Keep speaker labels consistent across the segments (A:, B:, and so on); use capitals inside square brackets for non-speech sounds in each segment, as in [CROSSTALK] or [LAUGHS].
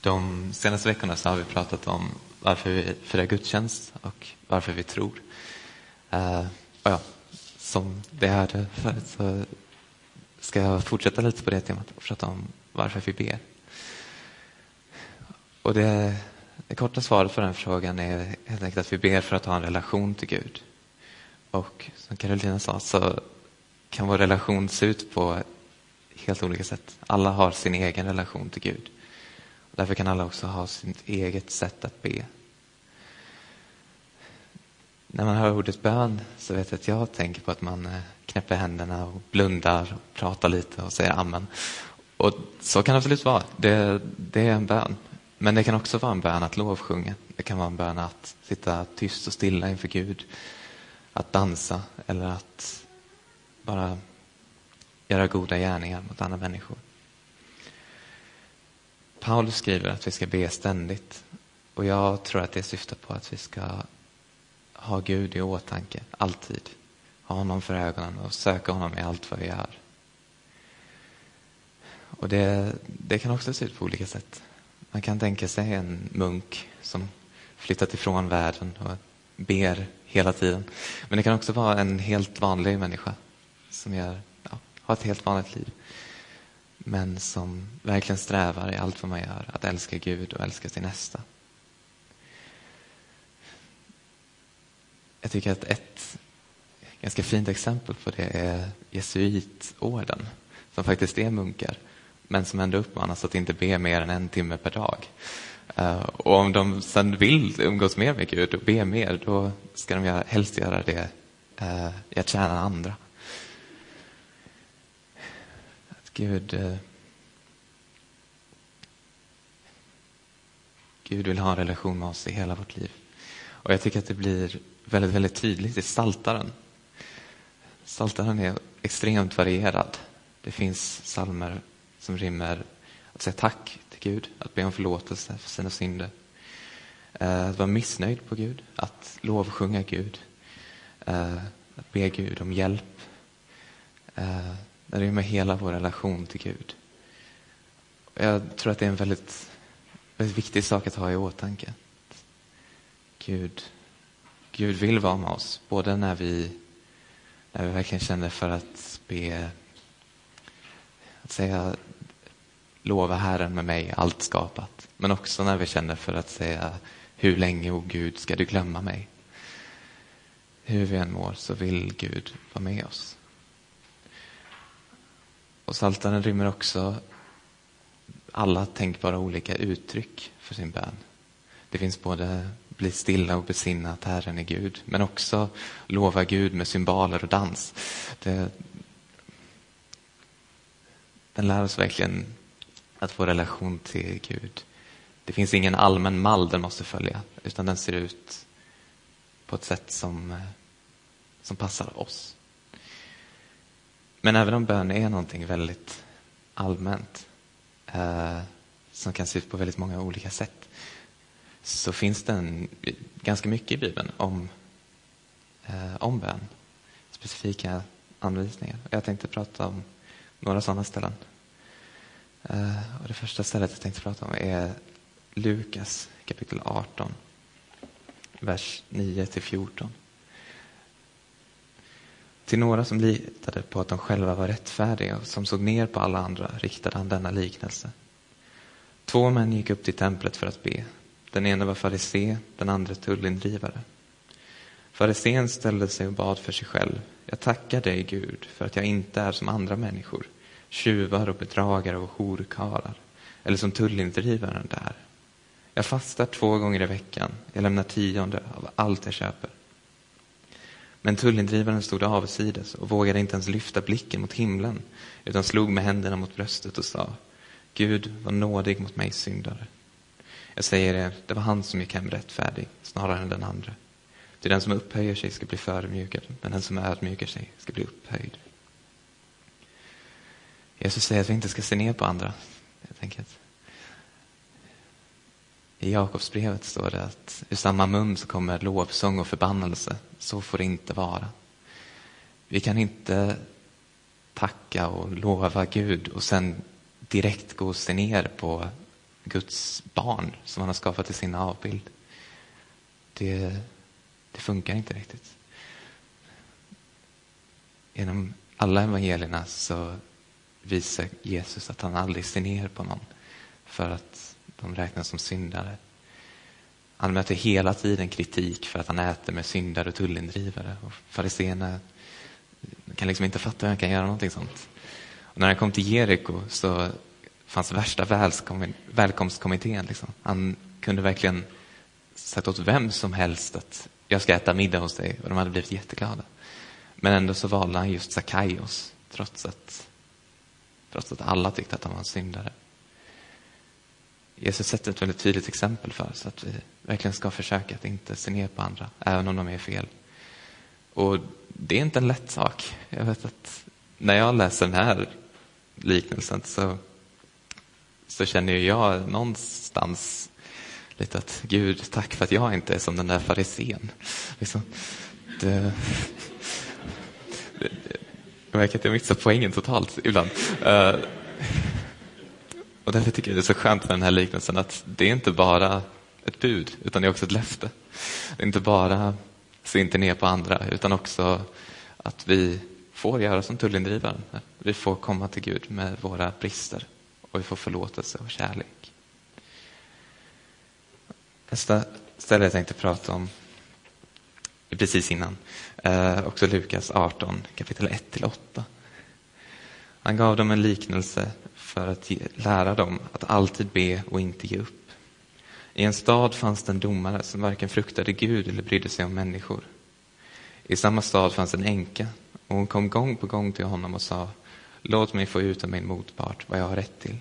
A: De senaste veckorna så har vi pratat om varför vi firar gudstjänst och varför vi tror. Uh, och ja, som det hörde förut så ska jag fortsätta lite på det temat och prata om varför vi ber. Och det, det korta svaret på den frågan är helt enkelt att vi ber för att ha en relation till Gud. Och som Carolina sa så kan vår relation se ut på helt olika sätt. Alla har sin egen relation till Gud. Därför kan alla också ha sitt eget sätt att be. När man hör ordet bön så vet jag att jag tänker på att man eh, knäpper händerna och blundar och pratar lite och säger amen. Och så kan det absolut vara. Det, det är en bön. Men det kan också vara en bön att lovsjunga. Det kan vara en bön att sitta tyst och stilla inför Gud. Att dansa eller att bara göra goda gärningar mot andra människor. Paulus skriver att vi ska be ständigt och jag tror att det syftar på att vi ska ha Gud i åtanke, alltid. Ha honom för ögonen och söka honom i allt vad vi gör. Och det, det kan också se ut på olika sätt. Man kan tänka sig en munk som flyttat ifrån världen och ber hela tiden. Men det kan också vara en helt vanlig människa som gör, ja, har ett helt vanligt liv. Men som verkligen strävar i allt vad man gör att älska Gud och älska sin nästa. Jag tycker att ett ganska fint exempel på det är jesuitorden som faktiskt är munkar men som ändå uppmanas att inte be mer än en timme per dag. Eh, och om de sen vill umgås mer med Gud och be mer, då ska de göra, helst göra det eh, i att tjäna andra. Att Gud, eh, Gud vill ha en relation med oss i hela vårt liv. Och jag tycker att det blir väldigt, väldigt tydligt i Saltaren. Saltaren är extremt varierad. Det finns salmer som rymmer att säga tack till Gud, att be om förlåtelse för sina synder. Eh, att vara missnöjd på Gud, att lovsjunga Gud, eh, att be Gud om hjälp. Det rymmer hela vår relation till Gud. Jag tror att det är en väldigt, väldigt viktig sak att ha i åtanke. Gud, Gud vill vara med oss, både när vi, när vi verkligen känner för att be, att säga lova Herren med mig allt skapat. Men också när vi känner för att säga hur länge, o oh Gud, ska du glömma mig? Hur vi än mår så vill Gud vara med oss. Och Saltaren rymmer också alla tänkbara olika uttryck för sin bön. Det finns både bli stilla och besinna att Herren är Gud, men också lova Gud med symboler och dans. Det, den lär oss verkligen att vår relation till Gud, det finns ingen allmän mall den måste följa, utan den ser ut på ett sätt som, eh, som passar oss. Men även om bön är någonting väldigt allmänt, eh, som kan se ut på väldigt många olika sätt, så finns det en, ganska mycket i Bibeln om, eh, om bön. Specifika anvisningar. Jag tänkte prata om några sådana ställen. Eh, och det första stället jag tänkte prata om är Lukas kapitel 18, vers 9 till 14. Till några som litade på att de själva var rättfärdiga och som såg ner på alla andra riktade han denna liknelse. Två män gick upp till templet för att be. Den ene var farisé, den andra tullindrivare. Farisén ställde sig och bad för sig själv. Jag tackar dig, Gud, för att jag inte är som andra människor tjuvar och bedragare och horkarlar. Eller som tullindrivaren där. Jag fastar två gånger i veckan. Jag lämnar tionde av allt jag köper. Men tullindrivaren stod avsides och vågade inte ens lyfta blicken mot himlen utan slog med händerna mot bröstet och sa Gud var nådig mot mig syndare. Jag säger er, det var han som gick hem rättfärdig snarare än den andra. Till den som upphöjer sig ska bli förödmjukad, men den som ödmjukar sig ska bli upphöjd. Jesus säger att vi inte ska se ner på andra. Helt enkelt. I Jakobsbrevet står det att ur samma mun så kommer lovsång och förbannelse. Så får det inte vara. Vi kan inte tacka och lova Gud och sen direkt gå och se ner på Guds barn som han har skapat till sin avbild. Det, det funkar inte riktigt. Genom alla evangelierna så visar Jesus att han aldrig ser ner på någon för att de räknas som syndare. Han möter hela tiden kritik för att han äter med syndare och tullindrivare. Och fariséerna kan liksom inte fatta hur han kan göra någonting sånt. Och när han kom till Jeriko så fanns värsta välkomstkommittén. Liksom. Han kunde verkligen sagt åt vem som helst att jag ska äta middag hos dig och de hade blivit jätteglada. Men ändå så valde han just Sackaios trots att, trots att alla tyckte att han var en syndare. Jesus sätter ett väldigt tydligt exempel för oss att vi verkligen ska försöka att inte se ner på andra, även om de är fel. Och det är inte en lätt sak. Jag vet att när jag läser den här liknelsen så, så känner jag någonstans lite att Gud, tack för att jag inte är som den där farisén. Liksom, det, det, jag märker att jag missar poängen totalt ibland. Uh, och därför tycker jag det är så skönt med den här liknelsen att det är inte bara ett bud, utan det är också ett löfte. Det är inte bara se inte ner på andra, utan också att vi får göra som tullindrivaren. Vi får komma till Gud med våra brister och vi får förlåtelse och kärlek. Nästa ställe jag tänkte prata om precis innan, eh, också Lukas 18, kapitel 1-8. Han gav dem en liknelse för att lära dem att alltid be och inte ge upp. I en stad fanns det en domare som varken fruktade Gud eller brydde sig om människor. I samma stad fanns en änka och hon kom gång på gång till honom och sa Låt mig få ut av min motpart vad jag har rätt till.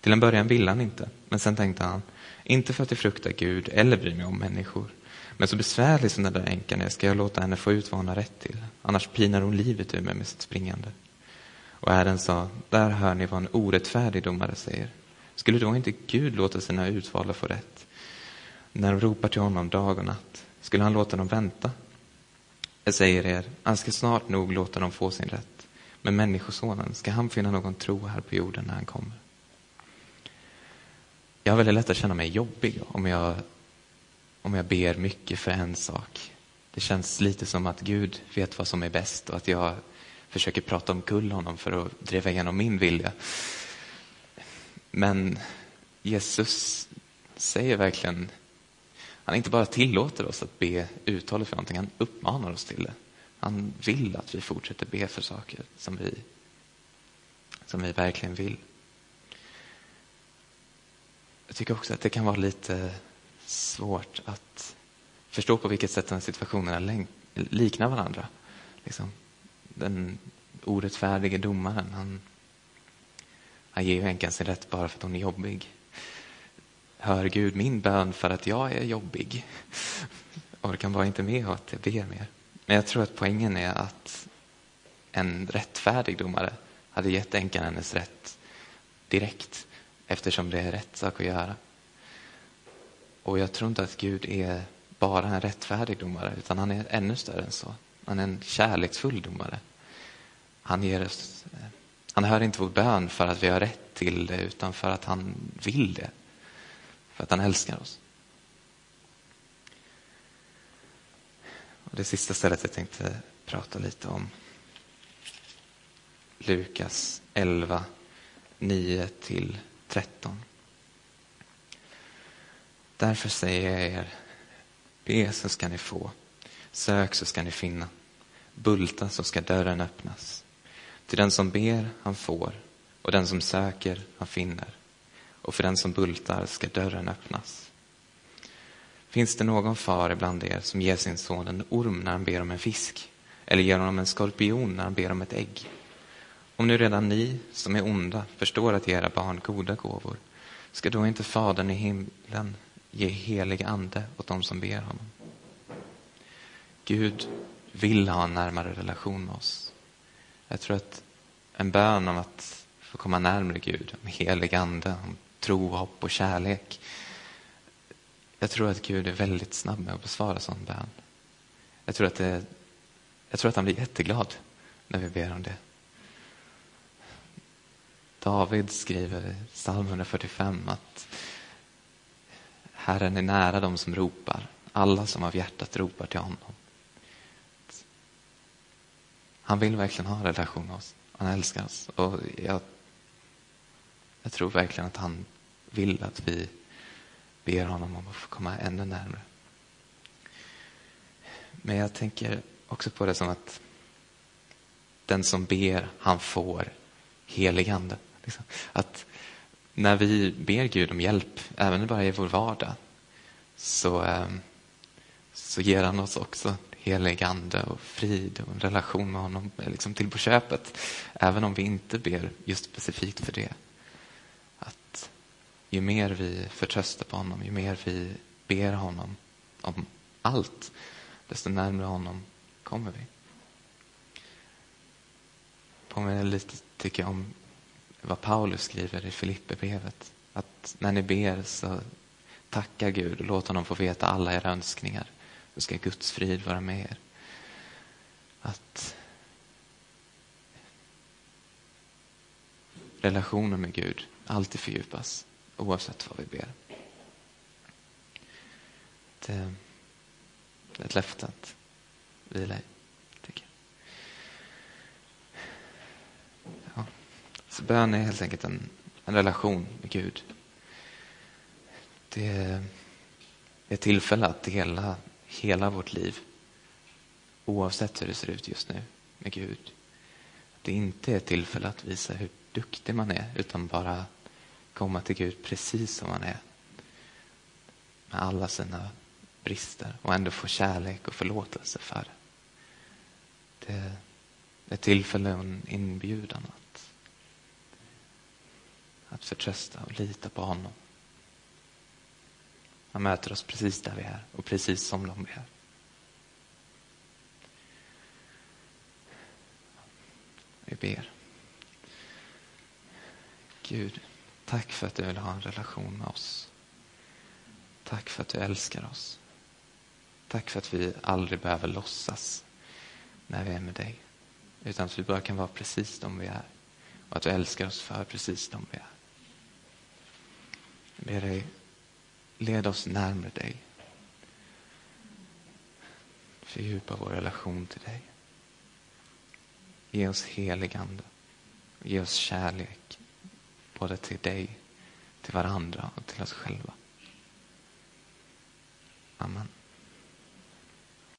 A: Till en början ville han inte, men sen tänkte han inte för att jag fruktar Gud eller bryr mig om människor. Men så besvärlig som den där änkan är ska jag låta henne få ut vad hon har rätt till. Annars pinar hon livet ur mig med sitt springande. Och Herren sa, där hör ni vad en orättfärdig domare säger. Skulle då inte Gud låta sina utvalda få rätt? När de ropar till honom dag och natt, skulle han låta dem vänta? Jag säger er, han ska snart nog låta dem få sin rätt. Men Människosonen, ska han finna någon tro här på jorden när han kommer? Jag har väldigt lätt att känna mig jobbig om jag, om jag ber mycket för en sak. Det känns lite som att Gud vet vad som är bäst och att jag försöker prata omkull honom för att driva igenom min vilja. Men Jesus säger verkligen, han inte bara tillåter oss att be uttalet för någonting, han uppmanar oss till det. Han vill att vi fortsätter be för saker som vi, som vi verkligen vill. Jag tycker också att det kan vara lite svårt att förstå på vilket sätt de här situationerna liknar varandra. Liksom, den orättfärdige domaren, han, han ger ju änkan sin rätt bara för att hon är jobbig. Hör Gud min bön för att jag är jobbig? [LAUGHS] Orkar bara inte med att jag ber mer. Men jag tror att poängen är att en rättfärdig domare hade gett änkan hennes rätt direkt eftersom det är rätt sak att göra. Och jag tror inte att Gud är bara en rättfärdig domare utan han är ännu större än så. Han är en kärleksfull domare. Han, ger oss, han hör inte vår bön för att vi har rätt till det utan för att han vill det. För att han älskar oss. Och det sista stället jag tänkte prata lite om. Lukas 11, 9 till 13. Därför säger jag er, be så ska ni få, sök så ska ni finna, bulta så ska dörren öppnas. Till den som ber, han får, och den som söker, han finner. Och för den som bultar ska dörren öppnas. Finns det någon far ibland er som ger sin son en orm när han ber om en fisk, eller ger honom en skorpion när han ber om ett ägg? Om nu redan ni som är onda förstår att ge era barn goda gåvor, ska då inte Fadern i himlen ge helig ande åt dem som ber honom? Gud vill ha en närmare relation med oss. Jag tror att en bön om att få komma närmare Gud, om helig ande, om tro, hopp och kärlek. Jag tror att Gud är väldigt snabb med att besvara sån bön. Jag tror att, det, jag tror att han blir jätteglad när vi ber om det. David skriver i psalm 145 att Herren är nära dem som ropar, alla som av hjärtat ropar till honom. Han vill verkligen ha en relation med oss. Han älskar oss. Och jag, jag tror verkligen att han vill att vi ber honom om att få komma ännu närmare. Men jag tänker också på det som att den som ber, han får heligande. Liksom. Att när vi ber Gud om hjälp, även bara i vår vardag, så, ehm, så ger han oss också helig ande och frid och en relation med honom eh, liksom till på köpet. Även om vi inte ber just specifikt för det. Att ju mer vi förtröstar på honom, ju mer vi ber honom om allt, desto närmare honom kommer vi. Påminner lite, tycker jag, om vad Paulus skriver i Filipperbrevet. Att när ni ber så tacka Gud och låt honom få veta alla era önskningar. Då ska Guds frid vara med er. Att relationen med Gud alltid fördjupas oavsett vad vi ber. Eh, det är ett löfte att vila i, tycker jag. Ja. Så bön är helt enkelt en, en relation med Gud. Det är ett tillfälle att dela hela vårt liv oavsett hur det ser ut just nu med Gud. Det är inte ett tillfälle att visa hur duktig man är utan bara komma till Gud precis som man är. Med alla sina brister och ändå få kärlek och förlåtelse för det. Det är ett tillfälle och en inbjudan att, att förtrösta och lita på honom. Han möter oss precis där vi är och precis som de är. Vi ber. Gud, tack för att du vill ha en relation med oss. Tack för att du älskar oss. Tack för att vi aldrig behöver låtsas när vi är med dig. Utan att vi bara kan vara precis de vi är. Och att du älskar oss för precis de vi är. Jag ber dig, led oss närmare dig. Fördjupa vår relation till dig. Ge oss heligande. Ge oss kärlek. Både till dig, till varandra och till oss själva. Amen.